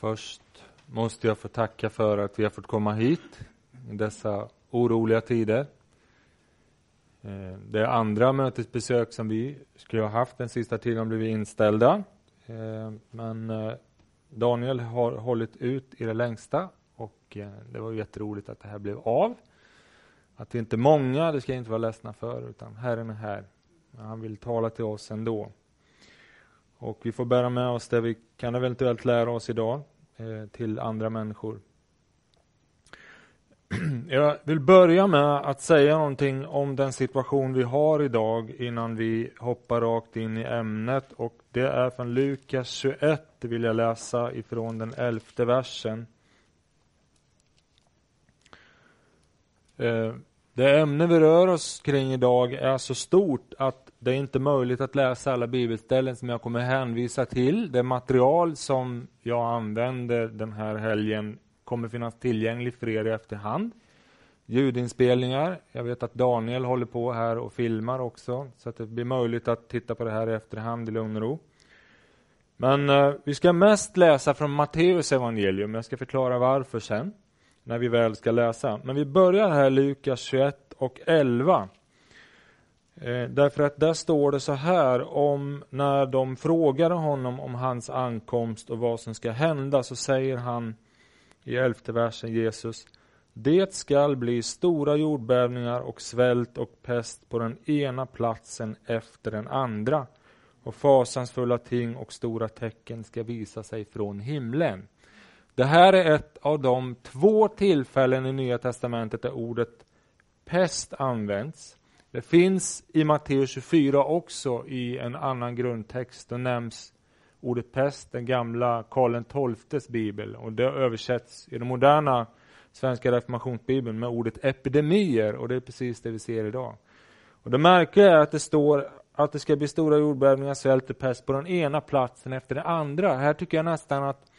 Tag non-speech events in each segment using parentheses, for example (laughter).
Först måste jag få tacka för att vi har fått komma hit i dessa oroliga tider. Eh, det andra mötesbesök som vi skulle ha haft den sista tiden har blivit inställda. Eh, men eh, Daniel har hållit ut i det längsta och det var jätteroligt att det här blev av. Att vi inte är många, det ska jag inte vara ledsna för, utan Herren är här. Han vill tala till oss ändå. Och vi får bära med oss det vi kan eventuellt lära oss idag eh, till andra människor. (clears throat) Jag vill börja med att säga någonting om den situation vi har idag innan vi hoppar rakt in i ämnet. Och Det är från Lukas 21, vill jag läsa ifrån den elfte versen. Eh, det ämne vi rör oss kring idag är så stort att det är inte möjligt att läsa alla bibelställen som jag kommer hänvisa till. Det material som jag använder den här helgen kommer finnas tillgängligt för er i efterhand. Ljudinspelningar. Jag vet att Daniel håller på här och filmar också, så att det blir möjligt att titta på det här i efterhand i lugn och ro. Men eh, vi ska mest läsa från Matteus evangelium. Jag ska förklara varför sen, när vi väl ska läsa. Men vi börjar här Lukas 21 och 11. Eh, därför att där står det så här om när de frågade honom om hans ankomst och vad som ska hända så säger han i elfte versen Jesus Det skall bli stora jordbävningar och svält och pest på den ena platsen efter den andra och fasansfulla ting och stora tecken ska visa sig från himlen. Det här är ett av de två tillfällen i Nya Testamentet där ordet pest används. Det finns i Matteus 24 också i en annan grundtext. Då nämns ordet pest, den gamla Karl XIIs bibel. Och det översätts i den moderna svenska reformationsbibeln med ordet epidemier. Och det är precis det vi ser idag. Och Det märkliga är att det står att det ska bli stora jordbävningar, svält och pest på den ena platsen efter den andra. Här tycker jag nästan att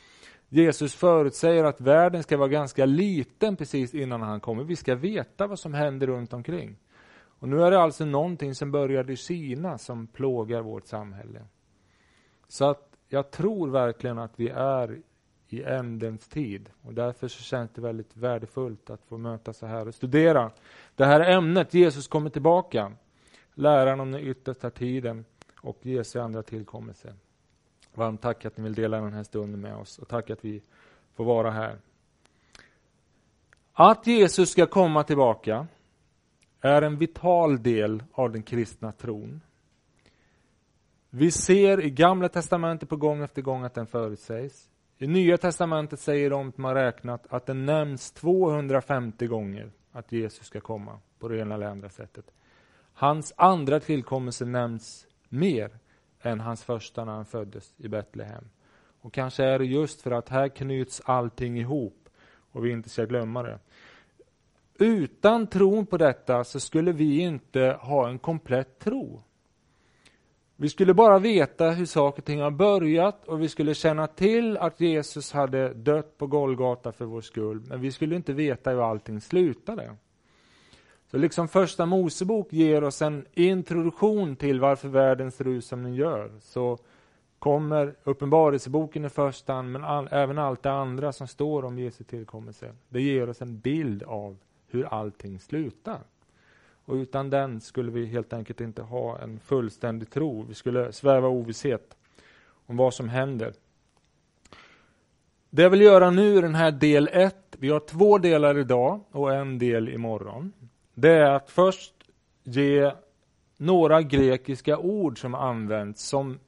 Jesus förutsäger att världen ska vara ganska liten precis innan han kommer. Vi ska veta vad som händer runt omkring. Och nu är det alltså någonting som började i Kina som plågar vårt samhälle. Så att jag tror verkligen att vi är i ändens tid. Och därför så känns det väldigt värdefullt att få mötas så här och studera det här ämnet. Jesus kommer tillbaka. Läran om den yttersta tiden och Jesu andra tillkommelse. Varmt tack att ni vill dela den här stunden med oss och tack att vi får vara här. Att Jesus ska komma tillbaka är en vital del av den kristna tron. Vi ser i Gamla testamentet på gång efter gång att den förutsägs. I Nya testamentet säger de som har räknat att den nämns 250 gånger att Jesus ska komma på det ena eller andra sättet. Hans andra tillkommelse nämns mer än hans första när han föddes i Betlehem. Och kanske är det just för att här knyts allting ihop och vi inte ska glömma det. Utan tron på detta så skulle vi inte ha en komplett tro. Vi skulle bara veta hur saker och ting har börjat och vi skulle känna till att Jesus hade dött på Golgata för vår skull, men vi skulle inte veta hur allting slutade. Så liksom första Mosebok ger oss en introduktion till varför världen ser ut som den gör, så kommer Uppenbarelseboken i första hand, men all, även allt det andra som står om Jesu tillkommelse. Det ger oss en bild av hur allting slutar. Och utan den skulle vi helt enkelt inte ha en fullständig tro. Vi skulle sväva ovisshet om vad som händer. Det jag vill göra nu i den här del 1, vi har två delar idag och en del imorgon. Det är att först ge några grekiska ord som används som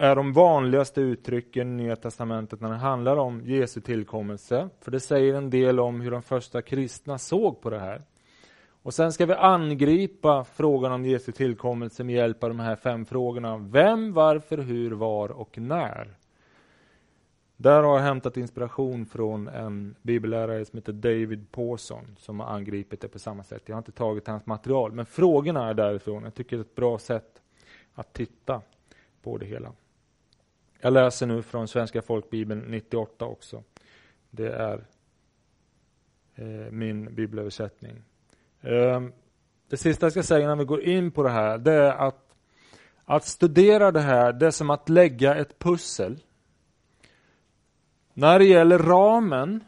är de vanligaste uttrycken i Nya Testamentet när det handlar om Jesu tillkommelse. För det säger en del om hur de första kristna såg på det här. Och sen ska vi angripa frågan om Jesu tillkommelse med hjälp av de här fem frågorna. Vem, varför, hur, var och när. Där har jag hämtat inspiration från en bibellärare som heter David Pawson som har angripit det på samma sätt. Jag har inte tagit hans material, men frågorna är därifrån. Jag tycker det är ett bra sätt att titta på det hela. Jag läser nu från Svenska folkbibeln 98 också. Det är eh, min bibelöversättning. Eh, det sista jag ska säga innan vi går in på det här, det är att att studera det här, det är som att lägga ett pussel. När det gäller ramen,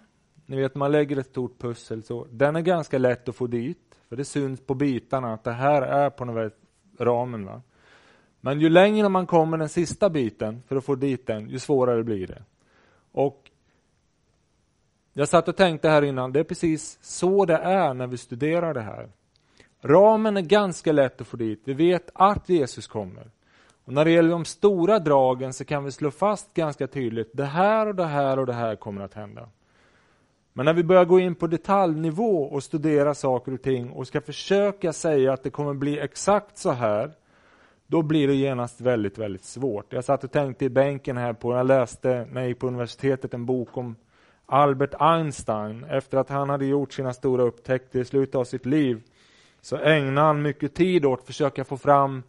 ni vet man lägger ett stort pussel, så den är ganska lätt att få dit. För det syns på bitarna att det här är på något vis ramen. Va? Men ju längre man kommer den sista biten för att få dit den, ju svårare blir det. Och jag satt och tänkte här innan, det är precis så det är när vi studerar det här. Ramen är ganska lätt att få dit. Vi vet att Jesus kommer. Och när det gäller de stora dragen så kan vi slå fast ganska tydligt, det här och det här och det här kommer att hända. Men när vi börjar gå in på detaljnivå och studera saker och ting och ska försöka säga att det kommer bli exakt så här, då blir det genast väldigt, väldigt svårt. Jag satt och tänkte i bänken här på, jag läste när jag gick på universitetet en bok om Albert Einstein. Efter att han hade gjort sina stora upptäckter i slutet av sitt liv så ägnade han mycket tid åt att försöka få fram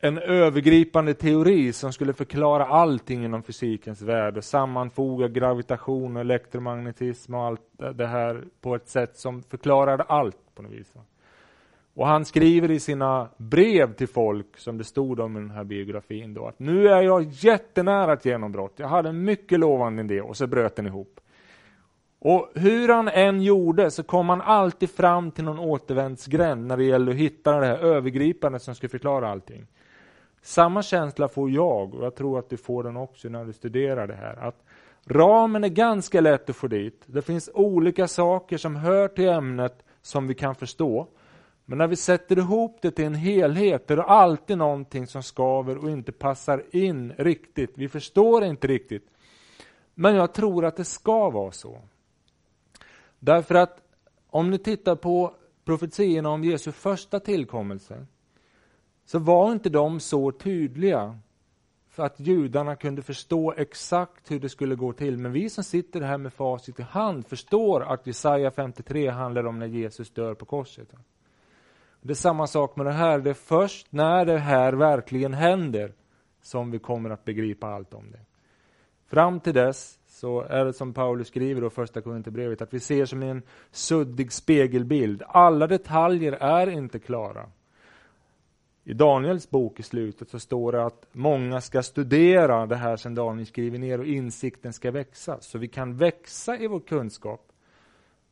en övergripande teori som skulle förklara allting inom fysikens värld och sammanfoga gravitation, elektromagnetism och allt det här på ett sätt som förklarade allt på något vis. Och han skriver i sina brev till folk, som det stod om i den här biografin, då, att nu är jag jättenära ett genombrott. Jag hade en mycket lovande idé och så bröt den ihop. Och hur han än gjorde så kom han alltid fram till någon återvändsgränd när det gällde att hitta det här övergripande som skulle förklara allting. Samma känsla får jag, och jag tror att du får den också när du studerar det här, att ramen är ganska lätt att få dit. Det finns olika saker som hör till ämnet som vi kan förstå. Men när vi sätter ihop det till en helhet är det alltid någonting som skaver och inte passar in riktigt. Vi förstår inte riktigt. Men jag tror att det ska vara så. Därför att om ni tittar på profetierna om Jesu första tillkommelse så var inte de så tydliga för att judarna kunde förstå exakt hur det skulle gå till. Men vi som sitter här med facit i hand förstår att Jesaja 53 handlar om när Jesus dör på korset. Det är samma sak med det här. Det är först när det här verkligen händer som vi kommer att begripa allt om det. Fram till dess så är det som Paulus skriver i första Korinthierbrevet att vi ser som en suddig spegelbild. Alla detaljer är inte klara. I Daniels bok i slutet så står det att många ska studera det här som Daniel skriver ner och insikten ska växa. Så vi kan växa i vår kunskap.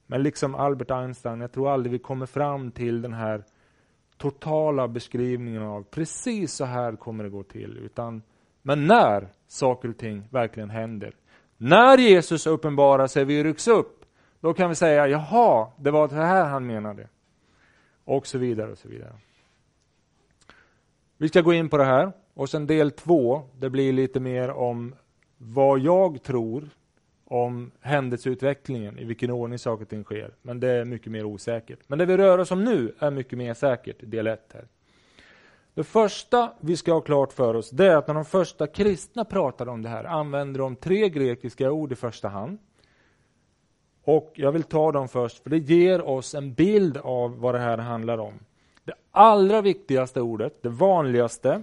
Men liksom Albert Einstein, jag tror aldrig vi kommer fram till den här totala beskrivningen av precis så här kommer det gå till. Utan, men när saker och ting verkligen händer. När Jesus uppenbarar sig, vi rycks upp, då kan vi säga jaha, det var det här han menade. Och så vidare och så vidare. Vi ska gå in på det här och sen del två, det blir lite mer om vad jag tror om händelseutvecklingen, i vilken ordning saker och ting sker. Men det är mycket mer osäkert. Men det vi rör oss om nu är mycket mer säkert, del 1 här. Det första vi ska ha klart för oss, det är att när de första kristna pratade om det här, använde de tre grekiska ord i första hand. Och jag vill ta dem först, för det ger oss en bild av vad det här handlar om. Det allra viktigaste ordet, det vanligaste,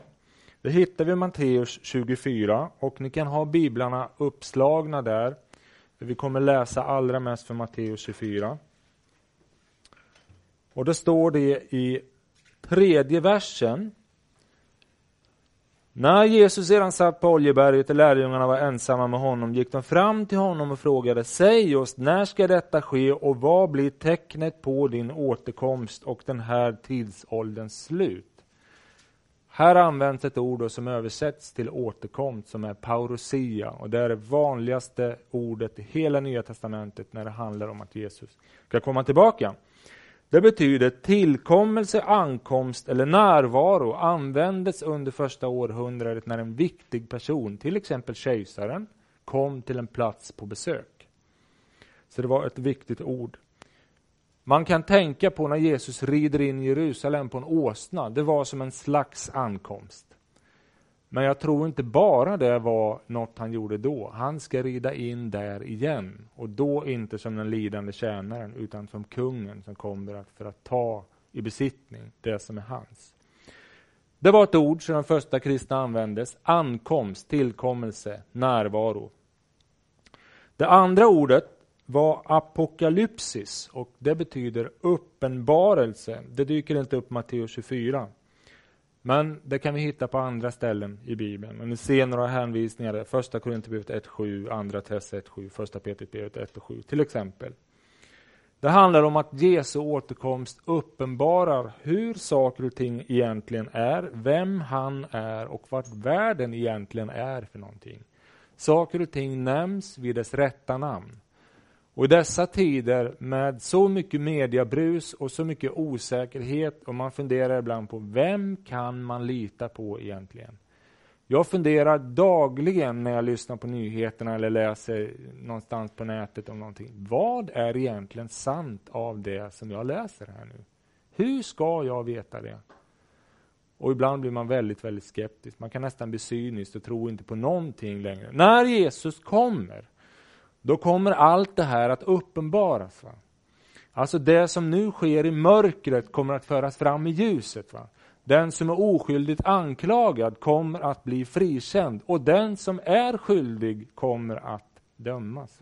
det hittar vi i Matteus 24 och ni kan ha biblarna uppslagna där. För vi kommer läsa allra mest från Matteus 24. Och då står det i tredje versen. När Jesus sedan satt på Oljeberget och lärjungarna var ensamma med honom gick de fram till honom och frågade Säg oss, när ska detta ske och vad blir tecknet på din återkomst och den här tidsålderns slut? Här används ett ord som översätts till återkomst som är paurosia och det är det vanligaste ordet i hela Nya Testamentet när det handlar om att Jesus ska komma tillbaka. Det betyder tillkommelse, ankomst eller närvaro användes under första århundradet när en viktig person, till exempel kejsaren, kom till en plats på besök. Så det var ett viktigt ord. Man kan tänka på när Jesus rider in i Jerusalem på en åsna. Det var som en slags ankomst. Men jag tror inte bara det var något han gjorde då. Han ska rida in där igen. Och då inte som den lidande tjänaren, utan som kungen som kommer för att ta i besittning det som är hans. Det var ett ord som de första kristna användes. Ankomst, tillkommelse, närvaro. Det andra ordet var apokalypsis och det betyder uppenbarelse. Det dyker inte upp i Matteus 24. Men det kan vi hitta på andra ställen i Bibeln. Men ni ser några hänvisningar. Första Korinthierbrevet 1.7, Andra Tess 1.7, Första Petrusbrevet 1.7 till exempel. Det handlar om att Jesu återkomst uppenbarar hur saker och ting egentligen är, vem han är och vart världen egentligen är för någonting. Saker och ting nämns vid dess rätta namn. Och i dessa tider med så mycket mediabrus och så mycket osäkerhet och man funderar ibland på vem kan man lita på egentligen? Jag funderar dagligen när jag lyssnar på nyheterna eller läser någonstans på nätet om någonting. Vad är egentligen sant av det som jag läser här nu? Hur ska jag veta det? Och ibland blir man väldigt, väldigt skeptisk. Man kan nästan bli cynisk och tro inte på någonting längre. När Jesus kommer, då kommer allt det här att uppenbaras. Va? Alltså det som nu sker i mörkret kommer att föras fram i ljuset. Va? Den som är oskyldigt anklagad kommer att bli frikänd och den som är skyldig kommer att dömas.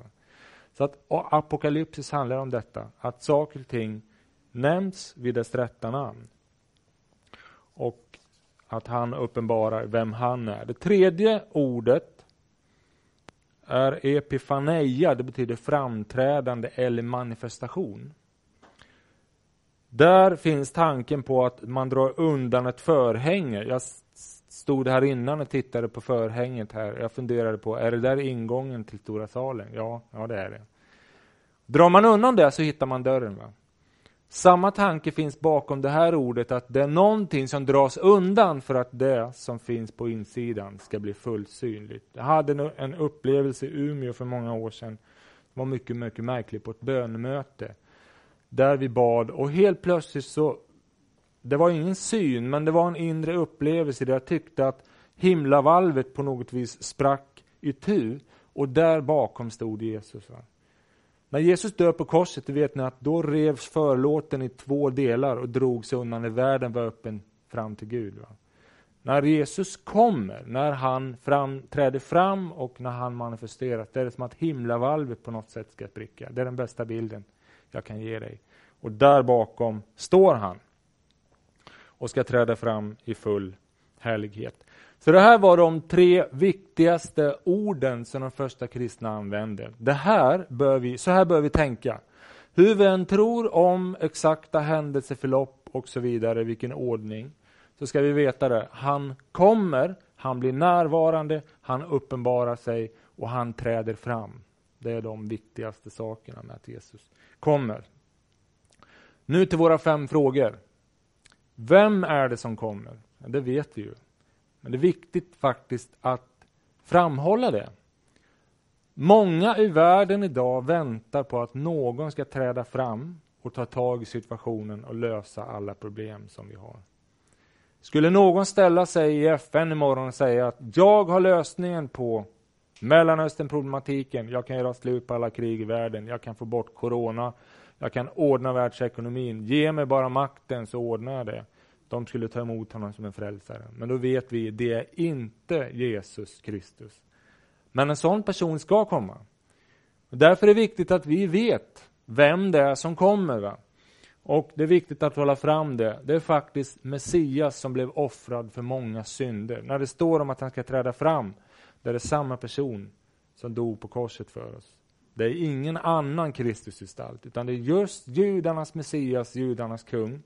Så att Apokalypsis handlar om detta, att saker och ting nämns vid dess rätta namn. Och att han uppenbarar vem han är. Det tredje ordet är epifaneia, det betyder framträdande eller manifestation. Där finns tanken på att man drar undan ett förhänge. Jag stod här innan och tittade på förhänget här. Jag funderade på, är det där ingången till stora salen? Ja, ja det är det. Drar man undan det så hittar man dörren. Va? Samma tanke finns bakom det här ordet, att det är någonting som dras undan för att det som finns på insidan ska bli fullt synligt. Jag hade en upplevelse i Umeå för många år sedan. Det var mycket, mycket märkligt på ett bönemöte där vi bad och helt plötsligt så, det var ingen syn, men det var en inre upplevelse där jag tyckte att himlavalvet på något vis sprack i tu och där bakom stod Jesus. Va? När Jesus dör på korset, vet ni att då revs förlåten i två delar och drogs undan när världen var öppen fram till Gud. Va? När Jesus kommer, när han fram, träder fram och när han manifesteras, det är det som att himlavalvet på något sätt ska spricka. Det är den bästa bilden jag kan ge dig. Och där bakom står han och ska träda fram i full härlighet. Så det här var de tre viktigaste orden som de första kristna använde. Det här bör vi, så här bör vi tänka. Hur vi än tror om exakta händelseförlopp och så vidare, vilken ordning, så ska vi veta det. Han kommer, han blir närvarande, han uppenbarar sig och han träder fram. Det är de viktigaste sakerna med att Jesus kommer. Nu till våra fem frågor. Vem är det som kommer? Det vet vi ju. Men det är viktigt faktiskt att framhålla det. Många i världen idag väntar på att någon ska träda fram och ta tag i situationen och lösa alla problem som vi har. Skulle någon ställa sig i FN imorgon och säga att jag har lösningen på Mellanösternproblematiken, jag kan göra slut på alla krig i världen, jag kan få bort corona, jag kan ordna världsekonomin. Ge mig bara makten så ordnar jag det. De skulle ta emot honom som en frälsare. Men då vet vi, det är inte Jesus Kristus. Men en sån person ska komma. Och därför är det viktigt att vi vet vem det är som kommer. Va? Och det är viktigt att hålla fram det. Det är faktiskt Messias som blev offrad för många synder. När det står om att han ska träda fram, det är det samma person som dog på korset för oss. Det är ingen annan Kristusgestalt, utan det är just judarnas Messias, judarnas kung,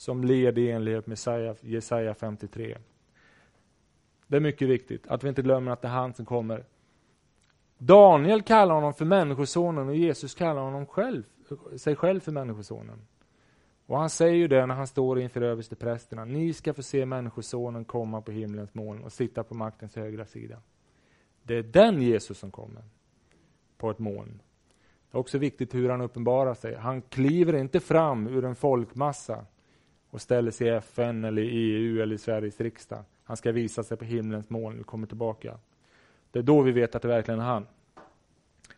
som led i enlighet med Jesaja 53. Det är mycket viktigt att vi inte glömmer att det är han som kommer. Daniel kallar honom för Människosonen och Jesus kallar honom själv, sig själv för Människosonen. Och han säger ju det när han står inför översteprästerna. Ni ska få se Människosonen komma på himlens moln och sitta på maktens högra sida. Det är den Jesus som kommer på ett moln. Det är också viktigt hur han uppenbarar sig. Han kliver inte fram ur en folkmassa och ställer sig i FN, eller i EU eller i Sveriges riksdag. Han ska visa sig på himlens moln och kommer tillbaka. Det är då vi vet att det verkligen är han.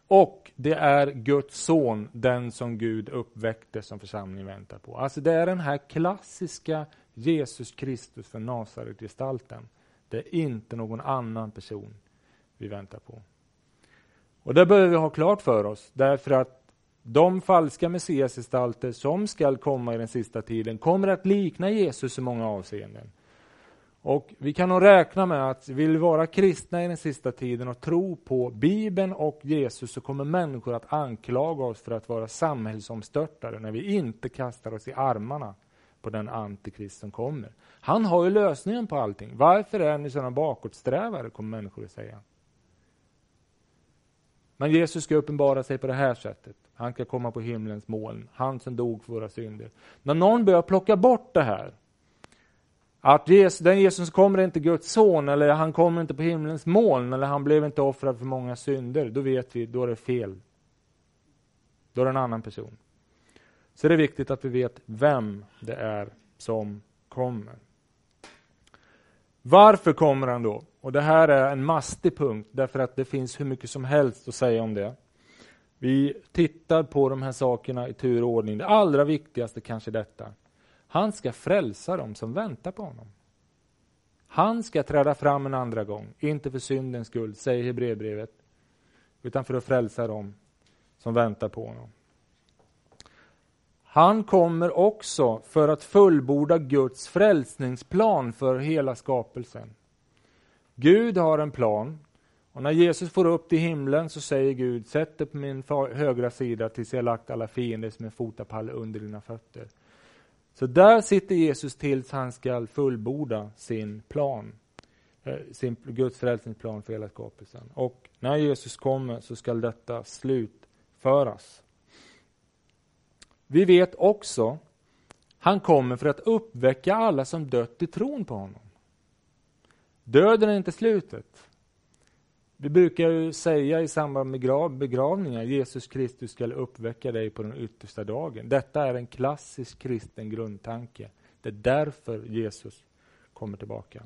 Och det är Guds son, den som Gud uppväckte, som församlingen väntar på. Alltså det är den här klassiska Jesus Kristus för Nasaret-gestalten. Det är inte någon annan person vi väntar på. Och det behöver vi ha klart för oss, därför att de falska messiasgestalter som skall komma i den sista tiden kommer att likna Jesus i många avseenden. Och vi kan nog räkna med att vill vi vara kristna i den sista tiden och tro på Bibeln och Jesus så kommer människor att anklaga oss för att vara samhällsomstörtare när vi inte kastar oss i armarna på den antikrist som kommer. Han har ju lösningen på allting. Varför är ni sådana bakåtsträvare, kommer människor att säga. Men Jesus ska uppenbara sig på det här sättet. Han ska komma på himlens moln. Han som dog för våra synder. När någon börjar plocka bort det här, att Jesus, den Jesus kommer är inte Guds son, eller han kommer inte på himlens moln, eller han blev inte offrad för många synder, då vet vi, då är det fel. Då är det en annan person. Så det är viktigt att vi vet vem det är som kommer. Varför kommer han då? Och Det här är en mastig punkt, därför att det finns hur mycket som helst att säga om det. Vi tittar på de här sakerna i tur och ordning. Det allra viktigaste kanske detta. Han ska frälsa dem som väntar på honom. Han ska träda fram en andra gång, inte för syndens skull, säger Hebreerbrevet, utan för att frälsa dem som väntar på honom. Han kommer också för att fullborda Guds frälsningsplan för hela skapelsen. Gud har en plan och när Jesus får upp till himlen så säger Gud, sätt dig på min högra sida tills jag lagt alla fiender som en fotapall under dina fötter. Så där sitter Jesus tills han ska fullborda sin plan, eh, sin Guds frälsningsplan för hela skapelsen. Och när Jesus kommer så skall detta slutföras. Vi vet också, han kommer för att uppväcka alla som dött i tron på honom. Döden är inte slutet. Vi brukar ju säga i samband med begravningar, Jesus Kristus skall uppväcka dig på den yttersta dagen. Detta är en klassisk kristen grundtanke. Det är därför Jesus kommer tillbaka.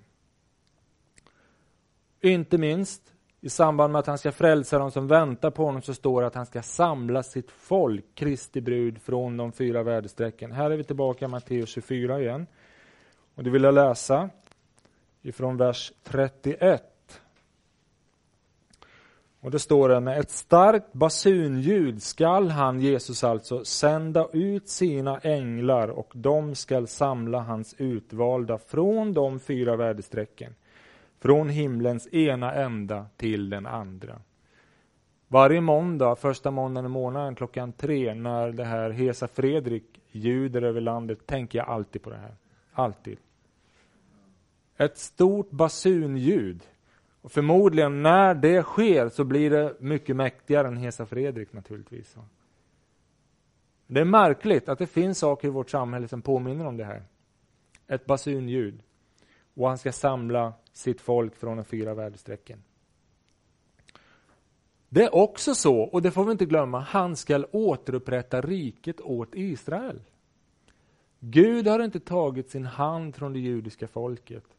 Inte minst i samband med att han ska frälsa dem som väntar på honom så står det att han ska samla sitt folk, Kristi brud, från de fyra väderstrecken. Här är vi tillbaka i Matteus 24 igen. Och det vill jag läsa ifrån vers 31. Och det står det, med ett starkt basunljud skall han, Jesus alltså, sända ut sina änglar och de skall samla hans utvalda från de fyra väderstrecken från himlens ena ända till den andra. Varje måndag, första måndagen i månaden klockan tre, när det här Hesa Fredrik ljuder över landet, tänker jag alltid på det här. Alltid. Ett stort basunljud. Och förmodligen när det sker så blir det mycket mäktigare än Hesa Fredrik naturligtvis. Det är märkligt att det finns saker i vårt samhälle som påminner om det här. Ett basunljud. Och han ska samla sitt folk från de fyra väderstrecken. Det är också så, och det får vi inte glömma, han skall återupprätta riket åt Israel. Gud har inte tagit sin hand från det judiska folket.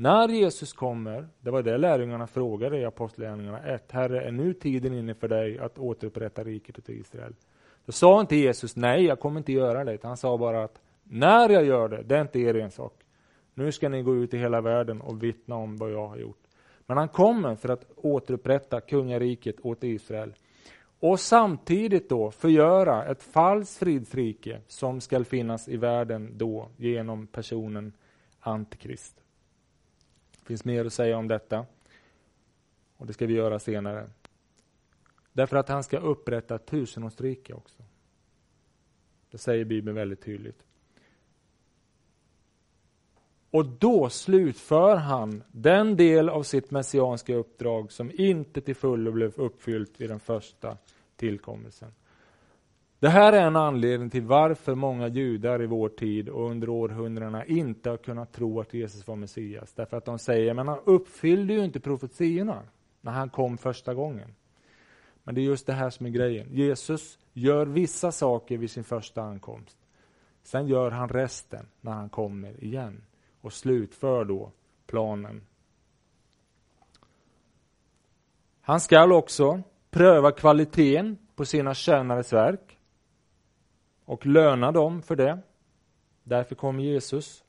När Jesus kommer, det var det lärjungarna frågade i Apostlagärningarna 1, Herre, är nu tiden inne för dig att återupprätta riket åt Israel? Då sa inte Jesus, nej, jag kommer inte göra det, han sa bara att när jag gör det, det är inte er ensak. Nu ska ni gå ut i hela världen och vittna om vad jag har gjort. Men han kommer för att återupprätta kungariket åt Israel. Och samtidigt då förgöra ett falskt fridsrike som skall finnas i världen då genom personen Antikrist. Det finns mer att säga om detta. Och det ska vi göra senare. Därför att han ska upprätta ett tusenårsrike också. Det säger Bibeln väldigt tydligt. Och då slutför han den del av sitt messianska uppdrag som inte till fullo blev uppfyllt vid den första tillkommelsen. Det här är en anledning till varför många judar i vår tid och under århundradena inte har kunnat tro att Jesus var Messias. Därför att de säger, men han uppfyllde ju inte profetiorna när han kom första gången. Men det är just det här som är grejen. Jesus gör vissa saker vid sin första ankomst. Sen gör han resten när han kommer igen och slutför då planen. Han skall också pröva kvaliteten på sina tjänares verk och löna dem för det. Därför kommer Jesus.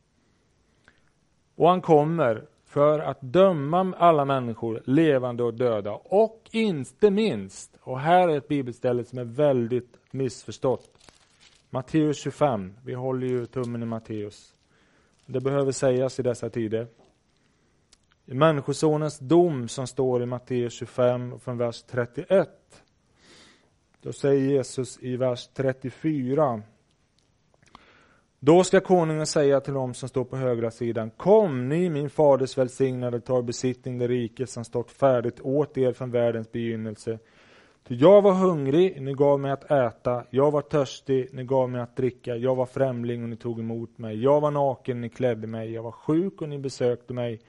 Och han kommer för att döma alla människor, levande och döda. Och inte minst, och här är ett bibelställe som är väldigt missförstått. Matteus 25, vi håller ju tummen i Matteus. Det behöver sägas i dessa tider. i Människosonens dom som står i Matteus 25 från vers 31. Då säger Jesus i vers 34 då ska konungen säga till dem som står på högra sidan, kom ni min faders välsignade, tar besittning det rike som stått färdigt åt er från världens begynnelse. Ty jag var hungrig, ni gav mig att äta, jag var törstig, ni gav mig att dricka, jag var främling och ni tog emot mig, jag var naken, ni klädde mig, jag var sjuk och ni besökte mig,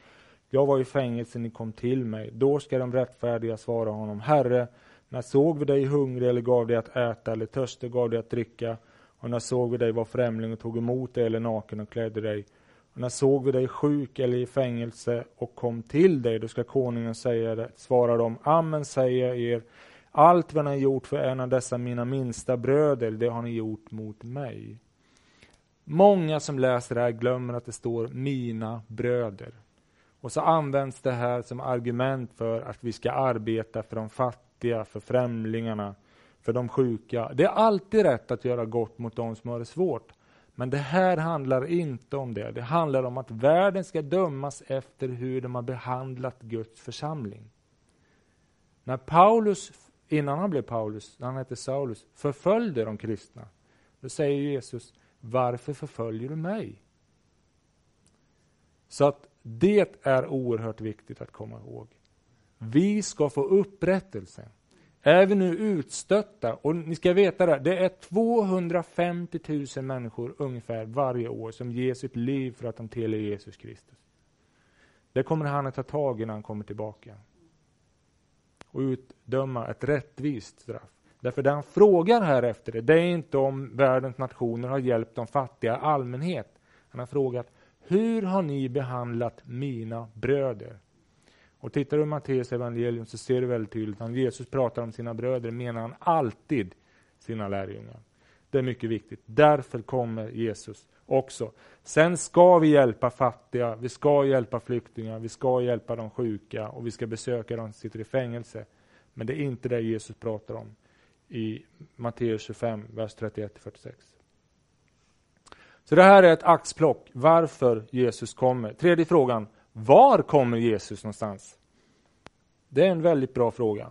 jag var i fängelse, ni kom till mig. Då ska de rättfärdiga svara honom, Herre, när såg vi dig hungrig eller gav dig att äta eller törstig gav dig att dricka? Och när såg vi dig vara främling och tog emot dig eller naken och klädde dig? Och när såg vi dig sjuk eller i fängelse och kom till dig? Då ska konungen säga det, svara dem, Amen säger jag er, allt vad ni har gjort för en av dessa mina minsta bröder, det har ni gjort mot mig. Många som läser det här glömmer att det står mina bröder. Och så används det här som argument för att vi ska arbeta för de fattiga, för främlingarna, för de sjuka. Det är alltid rätt att göra gott mot de som har det svårt. Men det här handlar inte om det. Det handlar om att världen ska dömas efter hur de har behandlat Guds församling. När Paulus, innan han blev Paulus, han hette Saulus, förföljde de kristna, då säger Jesus, varför förföljer du mig? Så att det är oerhört viktigt att komma ihåg. Vi ska få upprättelse. Är vi nu utstötta, och ni ska veta det, det är 250 000 människor ungefär varje år som ger sitt liv för att de tillhör Jesus Kristus. Det kommer han att ta tag i när han kommer tillbaka. Och utdöma ett rättvist straff. Därför det han frågar här efter det, det är inte om världens nationer har hjälpt de fattiga i allmänhet. Han har frågat, hur har ni behandlat mina bröder? Och tittar du i Matteus evangelium så ser du väldigt tydligt att när Jesus pratar om sina bröder menar han alltid sina lärjungar. Det är mycket viktigt. Därför kommer Jesus också. Sen ska vi hjälpa fattiga, vi ska hjälpa flyktingar, vi ska hjälpa de sjuka och vi ska besöka de som sitter i fängelse. Men det är inte det Jesus pratar om i Matteus 25, vers 31-46. Så det här är ett axplock varför Jesus kommer. Tredje frågan, var kommer Jesus någonstans? Det är en väldigt bra fråga.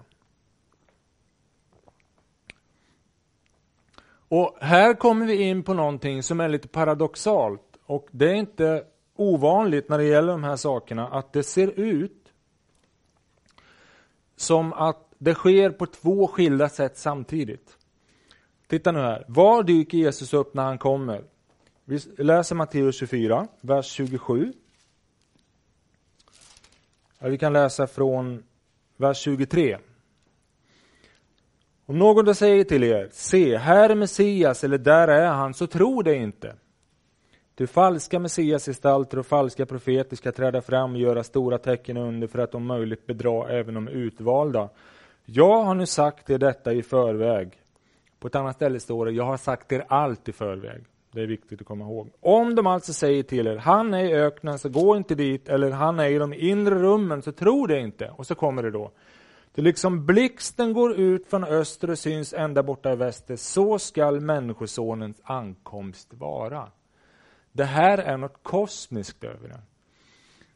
Och här kommer vi in på någonting som är lite paradoxalt. Och det är inte ovanligt när det gäller de här sakerna att det ser ut som att det sker på två skilda sätt samtidigt. Titta nu här. Var dyker Jesus upp när han kommer? Vi läser Matteus 24, vers 27. Vi kan läsa från vers 23. Om någon då säger till er, se, här är Messias eller där är han, så tro det inte. Ty falska Messiasgestalter och falska profeter ska träda fram och göra stora tecken under för att om möjligt bedra även de utvalda. Jag har nu sagt er detta i förväg. På ett annat ställe står det, jag har sagt er allt i förväg. Det är viktigt att komma ihåg. Om de alltså säger till er, han är i öknen så gå inte dit, eller han är i de inre rummen så tro det inte. Och så kommer det då. Det liksom blixten går ut från öster och syns ända borta i väster, så skall Människosonens ankomst vara. Det här är något kosmiskt över det.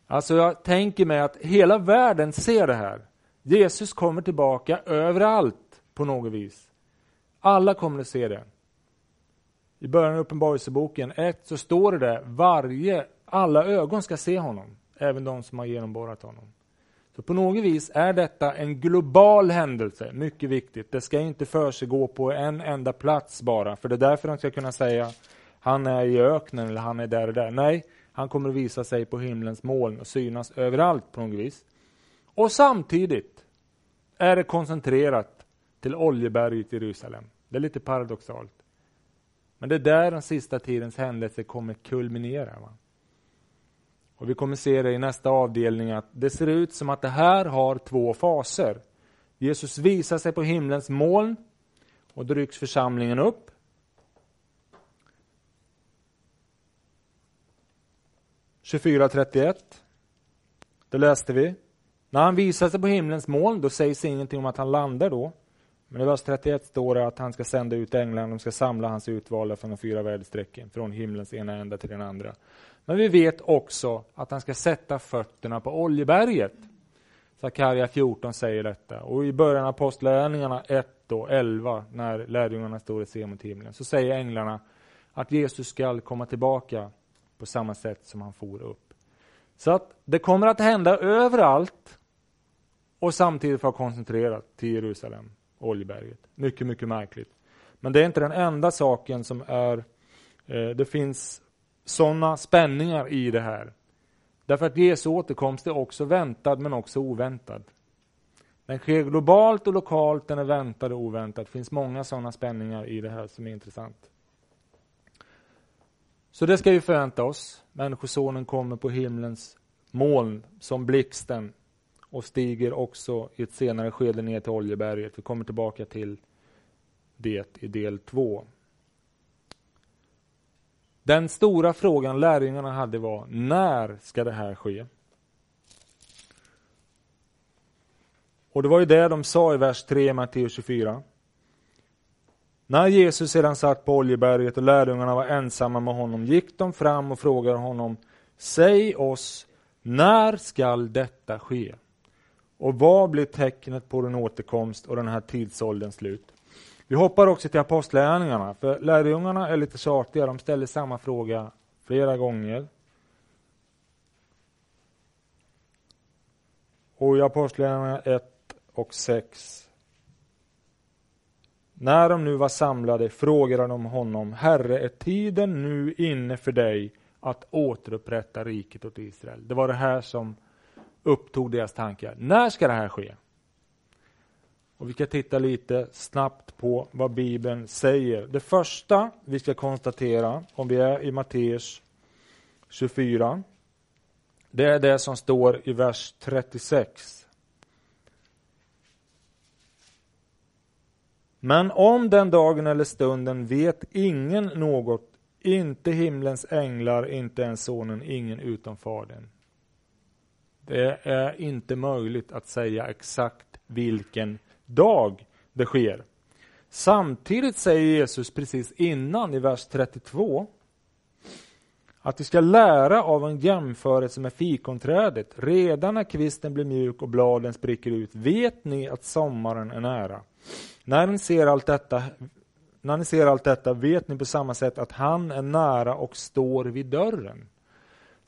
Alltså jag tänker mig att hela världen ser det här. Jesus kommer tillbaka överallt på något vis. Alla kommer att se det. I början av Uppenbarelseboken 1 så står det där, varje, alla ögon ska se honom, även de som har genomborrat honom. Så på något vis är detta en global händelse, mycket viktigt. Det ska inte försiggå på en enda plats bara, för det är därför de ska kunna säga han är i öknen eller han är där och där. Nej, han kommer att visa sig på himlens moln och synas överallt på något vis. Och samtidigt är det koncentrerat till Oljeberget i Jerusalem. Det är lite paradoxalt. Men det är där den sista tidens händelser kommer kulminera. Va? Och Vi kommer se det i nästa avdelning att det ser ut som att det här har två faser. Jesus visar sig på himlens moln och då rycks församlingen upp. –24.31. Det läste vi. När han visar sig på himlens moln, då sägs ingenting om att han landar då. Men i vers 31 står det att han ska sända ut änglarna, de ska samla hans utvalda från de fyra väderstrecken, från himlens ena ända till den andra. Men vi vet också att han ska sätta fötterna på Oljeberget. Sakarja 14 säger detta. Och i början av Apostlagärningarna 1 och 11, när lärjungarna står och ser mot himlen, så säger änglarna att Jesus skall komma tillbaka på samma sätt som han for upp. Så att det kommer att hända överallt och samtidigt vara koncentrerat till Jerusalem, Oljeberget. Mycket, mycket märkligt. Men det är inte den enda saken som är... Eh, det finns sådana spänningar i det här. Därför att Jesu återkomst är också väntad men också oväntad. Den sker globalt och lokalt, den är väntad och oväntad. Det finns många sådana spänningar i det här som är intressant. Så det ska vi förvänta oss. Människosonen kommer på himlens moln som blixten och stiger också i ett senare skede ner till Oljeberget. Vi kommer tillbaka till det i del två. Den stora frågan lärjungarna hade var, när ska det här ske? Och det var ju det de sa i vers 3 i Matteus 24. När Jesus sedan satt på Oljeberget och lärjungarna var ensamma med honom gick de fram och frågade honom Säg oss, när skall detta ske? Och vad blir tecknet på din återkomst och den här tidsålderns slut? Vi hoppar också till apostlärningarna, för lärjungarna är lite tjatiga. De ställer samma fråga flera gånger. Och i Apostlagärningarna 1 och 6. När de nu var samlade frågade de honom, Herre, är tiden nu inne för dig att återupprätta riket åt Israel? Det var det här som upptog deras tankar. När ska det här ske? Och Vi ska titta lite snabbt på vad Bibeln säger. Det första vi ska konstatera, om vi är i Matteus 24, det är det som står i vers 36. Men om den dagen eller stunden vet ingen något, inte himlens änglar, inte ens sonen, ingen utom Fadern. Det är inte möjligt att säga exakt vilken dag det sker. Samtidigt säger Jesus precis innan i vers 32 att vi ska lära av en jämförelse med fikonträdet. Redan när kvisten blir mjuk och bladen spricker ut vet ni att sommaren är nära. När ni ser allt detta, när ni ser allt detta vet ni på samma sätt att han är nära och står vid dörren.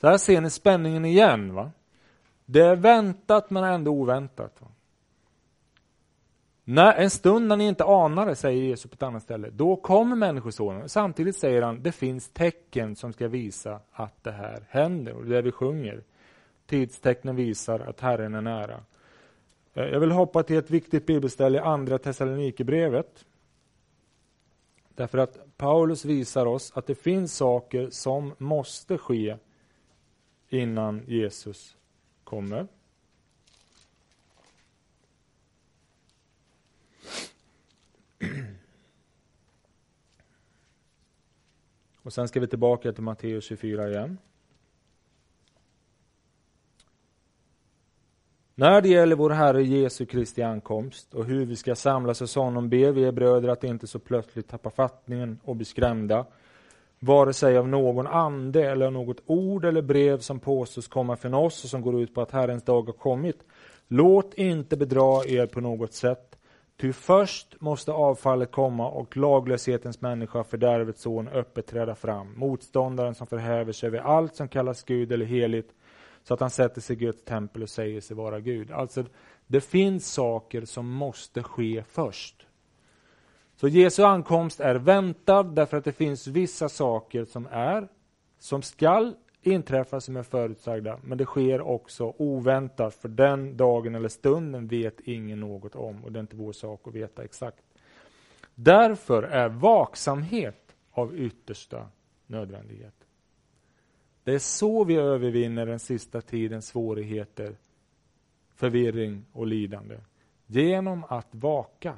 Så här ser ni spänningen igen. va? Det är väntat men ändå oväntat. När, en stund när ni inte anar det, säger Jesus på ett annat ställe, då kommer Människosonen. Samtidigt säger han, det finns tecken som ska visa att det här händer. Och det är det vi sjunger. Tidstecknen visar att Herren är nära. Eh, jag vill hoppa till ett viktigt bibelställe i Andra Thessalonikerbrevet. Därför att Paulus visar oss att det finns saker som måste ske innan Jesus kommer. Och sen ska vi tillbaka till Matteus 24 igen. När det gäller vår Herre Jesu Kristi ankomst och hur vi ska samlas hos honom ber vi er bröder att inte så plötsligt tappa fattningen och bli skrämda, vare sig av någon ande eller något ord eller brev som påstås komma från oss och som går ut på att Herrens dag har kommit. Låt inte bedra er på något sätt. Ty först måste avfallet komma och laglöshetens människa, fördärvets son, öppet träda fram. Motståndaren som förhäver sig över allt som kallas Gud eller heligt, så att han sätter sig i Guds tempel och säger sig vara Gud. Alltså, det finns saker som måste ske först. Så Jesu ankomst är väntad därför att det finns vissa saker som är, som skall inträffa, som är förutsagda, men det sker också oväntat, för den dagen eller stunden vet ingen något om, och det är inte vår sak att veta exakt. Därför är vaksamhet av yttersta nödvändighet. Det är så vi övervinner den sista tidens svårigheter, förvirring och lidande. Genom att vaka.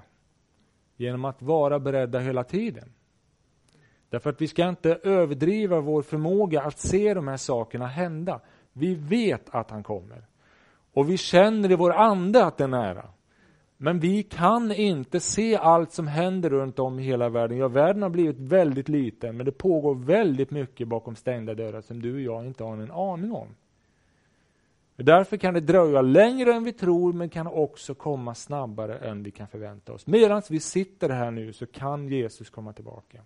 Genom att vara beredda hela tiden. Därför att vi ska inte överdriva vår förmåga att se de här sakerna hända. Vi vet att han kommer. Och vi känner i vår ande att det är nära. Men vi kan inte se allt som händer runt om i hela världen. Ja, världen har blivit väldigt liten, men det pågår väldigt mycket bakom stängda dörrar som du och jag inte har en aning om. Därför kan det dröja längre än vi tror, men kan också komma snabbare än vi kan förvänta oss. Medan vi sitter här nu så kan Jesus komma tillbaka.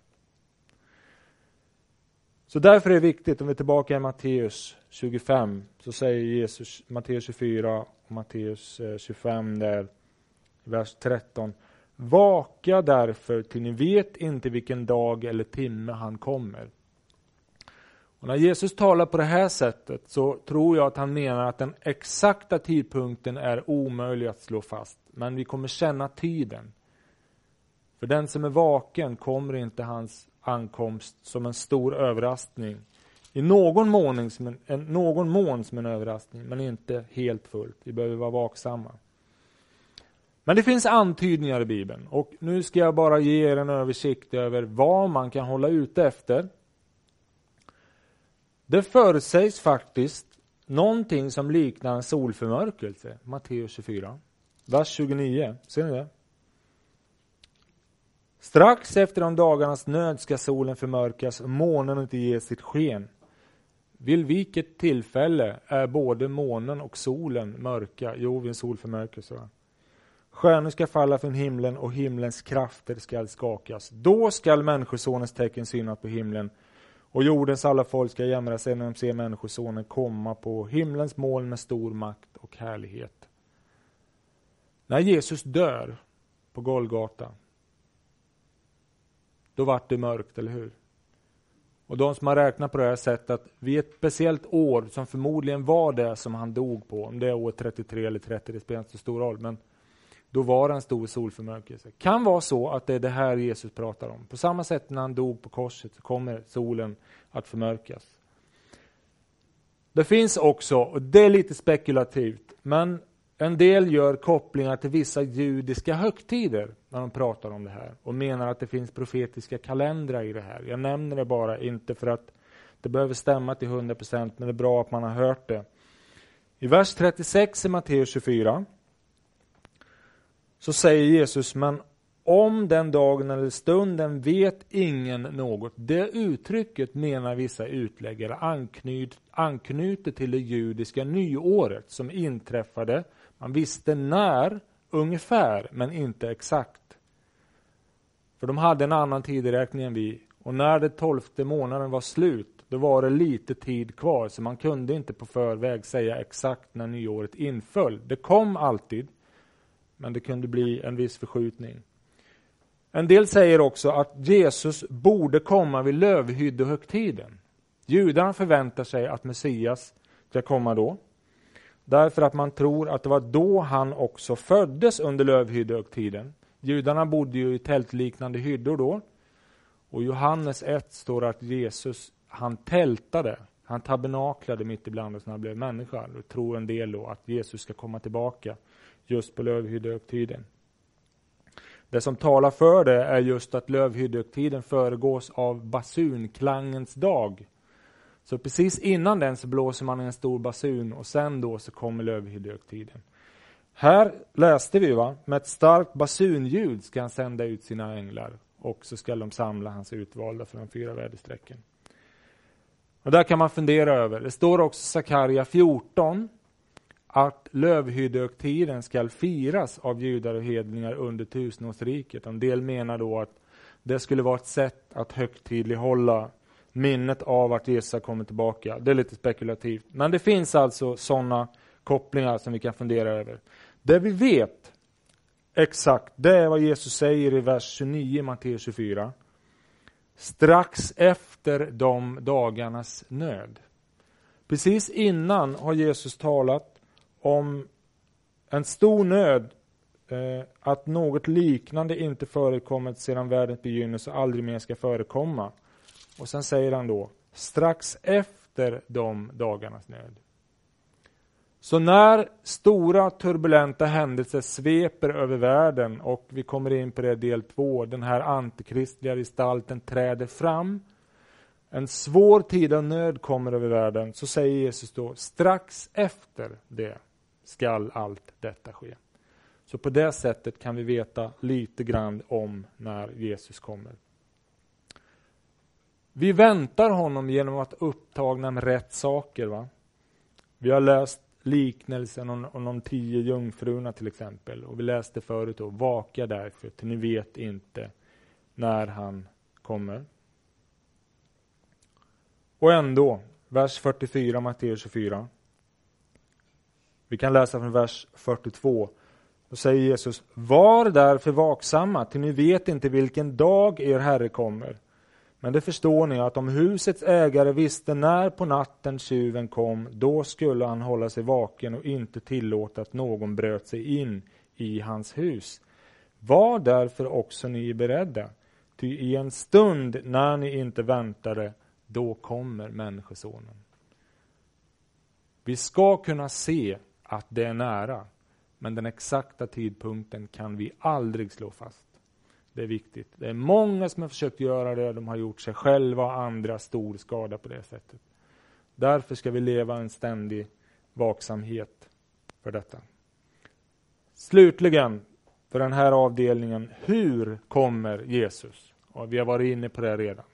Så därför är det viktigt, om vi är tillbaka i Matteus 25, så säger Jesus, Matteus 24 och Matteus eh, 25 där, vers 13. Vaka därför, till ni vet inte vilken dag eller timme han kommer. Och när Jesus talar på det här sättet så tror jag att han menar att den exakta tidpunkten är omöjlig att slå fast. Men vi kommer känna tiden. För den som är vaken kommer inte hans ankomst som en stor överraskning. I någon mån, som en, någon mån som en överraskning, men inte helt fullt. Vi behöver vara vaksamma. Men det finns antydningar i Bibeln och nu ska jag bara ge er en översikt över vad man kan hålla ute efter. Det förutsägs faktiskt någonting som liknar en solförmörkelse, Matteus 24, vers 29. Ser ni det? Strax efter de dagarnas nöd ska solen förmörkas och månen inte ge sitt sken. Vid vilket tillfälle är både månen och solen mörka? Jo, vid en solförmörkelse. Stjärnor ska falla från himlen och himlens krafter skall skakas. Då skall Människosonens tecken synas på himlen och jordens alla folk ska jämra sig när de ser Människosonen komma på himlens moln med stor makt och härlighet. När Jesus dör på Golgata då vart det mörkt, eller hur? Och de som har räknat på det här sättet att vid ett speciellt år, som förmodligen var det som han dog på, om det är år 33 eller 30, det spelar inte så stor roll, men då var det en stor solförmörkelse. Kan vara så att det är det här Jesus pratar om. På samma sätt när han dog på korset så kommer solen att förmörkas. Det finns också, och det är lite spekulativt, men en del gör kopplingar till vissa judiska högtider när de pratar om det här och menar att det finns profetiska kalendrar i det här. Jag nämner det bara inte för att det behöver stämma till 100% men det är bra att man har hört det. I vers 36 i Matteus 24 så säger Jesus, men om den dagen eller stunden vet ingen något. Det uttrycket menar vissa utläggare anknyt, anknyter till det judiska nyåret som inträffade man visste när, ungefär, men inte exakt. För de hade en annan tideräkning än vi. Och när den tolfte månaden var slut, då var det lite tid kvar, så man kunde inte på förväg säga exakt när nyåret inföll. Det kom alltid, men det kunde bli en viss förskjutning. En del säger också att Jesus borde komma vid lövhyddehögtiden. Judarna förväntar sig att Messias ska komma då. Därför att man tror att det var då han också föddes under lövhyddehögtiden. Judarna bodde ju i tältliknande hyddor då. Och Johannes 1 står att Jesus, han tältade, han tabernaklade mitt ibland oss när han blev människa. Då tror en del då att Jesus ska komma tillbaka just på lövhyddehögtiden. Det som talar för det är just att lövhyddehögtiden föregås av basunklangens dag. Så precis innan den så blåser man en stor basun och sen då så kommer lövhyddehögtiden. Här läste vi va, med ett starkt basunljud ska han sända ut sina änglar och så ska de samla hans utvalda för de fyra väderstrecken. Och där kan man fundera över. Det står också Sakarja 14 att lövhyddehögtiden skall firas av judar och hedningar under tusenårsriket. En del menar då att det skulle vara ett sätt att högtidlighålla minnet av att Jesus har kommit tillbaka. Det är lite spekulativt. Men det finns alltså sådana kopplingar som vi kan fundera över. Det vi vet exakt, det är vad Jesus säger i vers 29 i Matteus 24. Strax efter de dagarnas nöd. Precis innan har Jesus talat om en stor nöd, eh, att något liknande inte förekommit sedan världens begynnelse och aldrig mer ska förekomma. Och sen säger han då, strax efter de dagarnas nöd. Så när stora turbulenta händelser sveper över världen och vi kommer in på det del två, den här antikristliga gestalten träder fram. En svår tid av nöd kommer över världen, så säger Jesus då, strax efter det skall allt detta ske. Så på det sättet kan vi veta lite grann om när Jesus kommer. Vi väntar honom genom att upptagna med rätt saker. Va? Vi har läst liknelsen om, om de tio jungfrurna till exempel. Och vi läste förut då, vaka därför, till ni vet inte när han kommer. Och ändå, vers 44, Matteus 24. Vi kan läsa från vers 42. Då säger Jesus, var därför vaksamma, till ni vet inte vilken dag er Herre kommer. Men det förstår ni att om husets ägare visste när på natten tjuven kom, då skulle han hålla sig vaken och inte tillåta att någon bröt sig in i hans hus. Var därför också ni beredda, ty i en stund när ni inte väntade, då kommer Människosonen. Vi ska kunna se att det är nära, men den exakta tidpunkten kan vi aldrig slå fast. Det är viktigt. Det är många som har försökt göra det, de har gjort sig själva och andra stor skada på det sättet. Därför ska vi leva en ständig vaksamhet för detta. Slutligen, för den här avdelningen, hur kommer Jesus? Och vi har varit inne på det redan.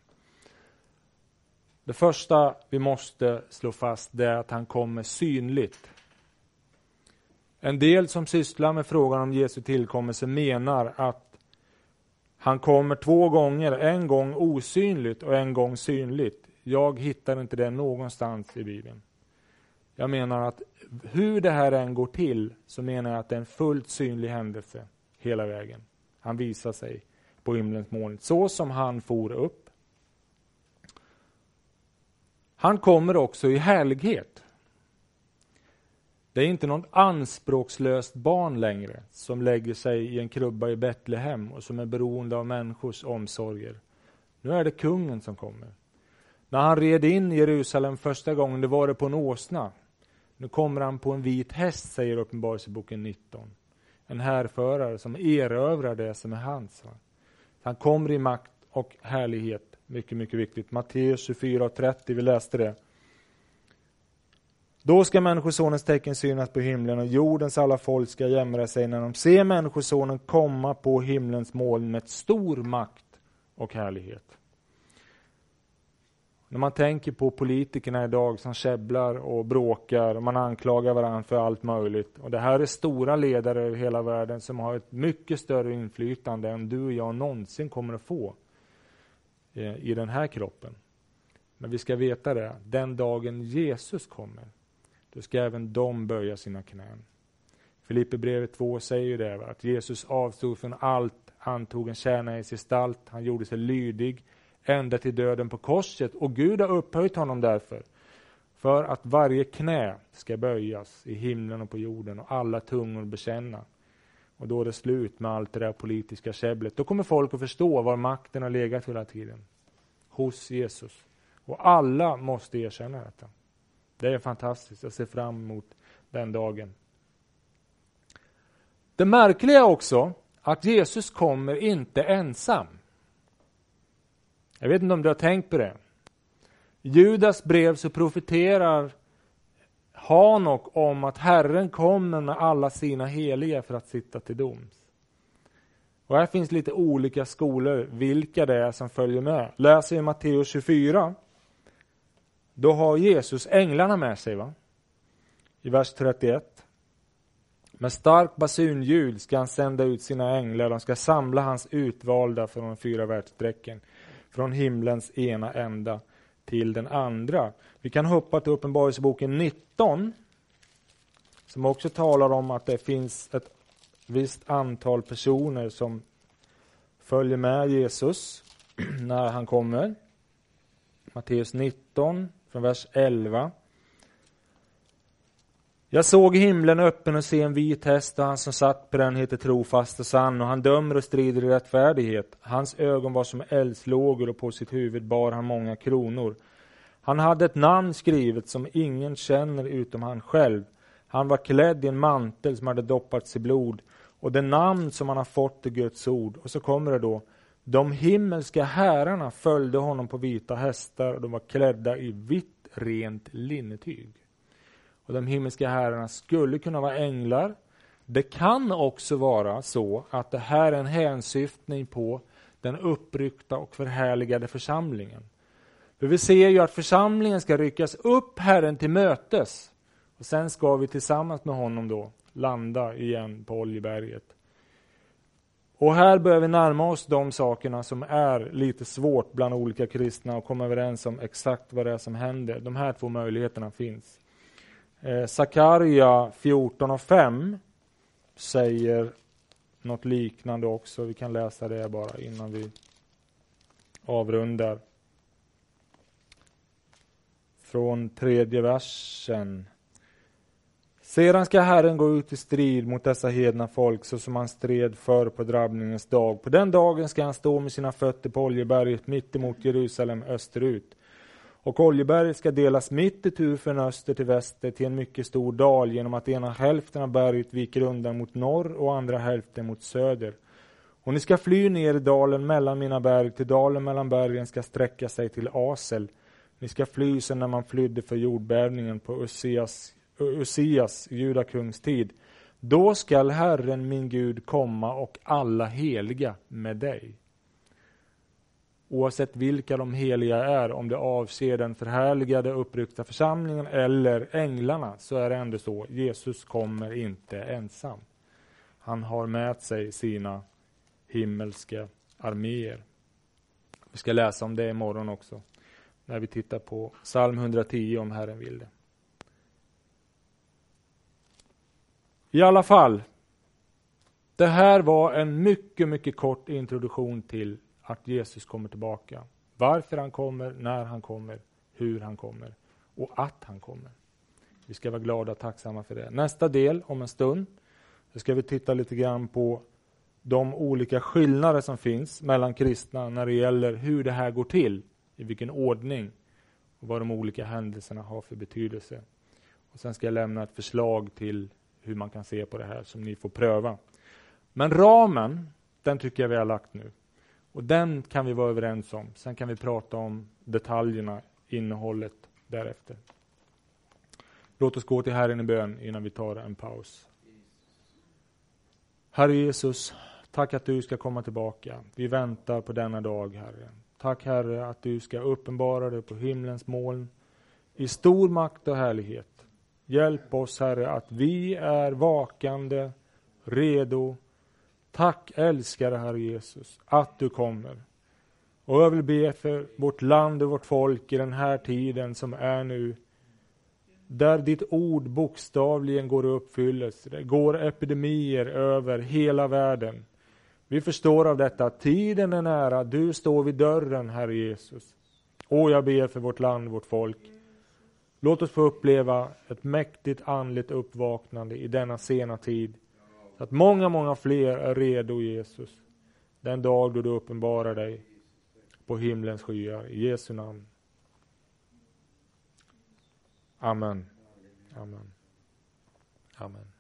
Det första vi måste slå fast är att han kommer synligt. En del som sysslar med frågan om Jesu tillkommelse menar att han kommer två gånger, en gång osynligt och en gång synligt. Jag hittar inte det någonstans i Bibeln. Jag menar att hur det här än går till så menar jag att det är en fullt synlig händelse hela vägen. Han visar sig på himlens moln, så som han for upp. Han kommer också i härlighet. Det är inte något anspråkslöst barn längre som lägger sig i en krubba i Betlehem och som är beroende av människors omsorger. Nu är det kungen som kommer. När han red in i Jerusalem första gången, det var det på en åsna. Nu kommer han på en vit häst, säger Uppenbarelseboken 19. En härförare som erövrar det som är hans. Han kommer i makt och härlighet. Mycket, mycket viktigt. Matteus 24 och 30, vi läste det. Då ska Människosonens tecken synas på himlen och jordens alla folk ska jämra sig när de ser Människosonen komma på himlens moln med stor makt och härlighet. När man tänker på politikerna idag som käbblar och bråkar och man anklagar varandra för allt möjligt. Och det här är stora ledare över hela världen som har ett mycket större inflytande än du och jag någonsin kommer att få eh, i den här kroppen. Men vi ska veta det, den dagen Jesus kommer, då ska även de böja sina knän. Filipperbrevet 2 säger ju det, att Jesus avstod från allt, han tog en tjänares gestalt, han gjorde sig lydig ända till döden på korset och Gud har upphöjt honom därför. För att varje knä ska böjas i himlen och på jorden och alla tungor bekänna. Och då är det slut med allt det där politiska käbblet. Då kommer folk att förstå var makten har legat hela tiden. Hos Jesus. Och alla måste erkänna detta. Det är fantastiskt. Jag ser fram emot den dagen. Det märkliga är också att Jesus kommer inte ensam. Jag vet inte om du har tänkt på det. I Judas brev så profeterar Hanok om att Herren kommer med alla sina heliga för att sitta till doms. Och här finns lite olika skolor, vilka det är som följer med. Läser vi Matteus 24 då har Jesus änglarna med sig. va? I vers 31. Med stark basunljud ska han sända ut sina änglar. De ska samla hans utvalda från de fyra världsstrecken. Från himlens ena ända till den andra. Vi kan hoppa till Uppenbarelseboken 19. Som också talar om att det finns ett visst antal personer som följer med Jesus (clears throat) när han kommer. Matteus 19, från vers 11. Jag såg himlen öppen och se en vit häst och han som satt på den heter trofast och sann och han dömer och strider i rättfärdighet. Hans ögon var som eldslågor och på sitt huvud bar han många kronor. Han hade ett namn skrivet som ingen känner utom han själv. Han var klädd i en mantel som hade doppats i blod och det namn som han har fått är Guds ord. Och så kommer det då de himmelska herrarna följde honom på vita hästar och de var klädda i vitt rent linnetyg. Och de himmelska herrarna skulle kunna vara änglar, Det kan också vara så att det här är en hänsyftning på den uppryckta och förhärligade församlingen. För vi ser ju att församlingen ska ryckas upp Herren till mötes. Och sen ska vi tillsammans med honom då landa igen på Oljeberget. Och här börjar vi närma oss de sakerna som är lite svårt bland olika kristna och komma överens om exakt vad det är som händer. De här två möjligheterna finns. Eh, Sakarja 14 och 5 säger något liknande också. Vi kan läsa det bara innan vi avrundar. Från tredje versen. Sedan ska Herren gå ut i strid mot dessa hedna folk så som han stred förr på drabbningens dag. På den dagen ska han stå med sina fötter på Oljeberget mitt emot Jerusalem österut. Och Oljeberget ska delas mitt itu från öster till väster till en mycket stor dal genom att ena hälften av berget viker undan mot norr och andra hälften mot söder. Och ni ska fly ner i dalen mellan mina berg, till dalen mellan bergen ska sträcka sig till Asel. Ni ska fly sen när man flydde för jordbävningen på Ussias, Usias, judakungs tid. Då skall Herren min Gud komma och alla heliga med dig oavsett vilka de heliga är, om det avser den förhärligade uppryckta församlingen eller änglarna, så är det ändå så, Jesus kommer inte ensam. Han har med sig sina himmelska arméer. Vi ska läsa om det imorgon också, när vi tittar på psalm 110 om Herren vill det. I alla fall, det här var en mycket, mycket kort introduktion till att Jesus kommer tillbaka. Varför han kommer, när han kommer, hur han kommer och att han kommer. Vi ska vara glada och tacksamma för det. Nästa del om en stund, så ska vi titta lite grann på de olika skillnader som finns mellan kristna när det gäller hur det här går till, i vilken ordning och vad de olika händelserna har för betydelse. Och Sen ska jag lämna ett förslag till hur man kan se på det här som ni får pröva. Men ramen, den tycker jag vi har lagt nu. Och den kan vi vara överens om. Sen kan vi prata om detaljerna, innehållet därefter. Låt oss gå till Herren i bön innan vi tar en paus. Herre Jesus, tack att du ska komma tillbaka. Vi väntar på denna dag, Herre. Tack Herre att du ska uppenbara dig på himlens moln i stor makt och härlighet. Hjälp oss Herre att vi är vakande, redo Tack älskade Herre Jesus att du kommer. Och jag vill be för vårt land och vårt folk i den här tiden som är nu. Där ditt ord bokstavligen går i uppfyllelse. Det går epidemier över hela världen. Vi förstår av detta att tiden är nära. Du står vid dörren, Herre Jesus. Och jag ber för vårt land, vårt folk. Låt oss få uppleva ett mäktigt andligt uppvaknande i denna sena tid. Så att många, många fler är redo Jesus. Den dag då du uppenbarar dig på himlens skyar. I Jesu namn. Amen. Amen. Amen.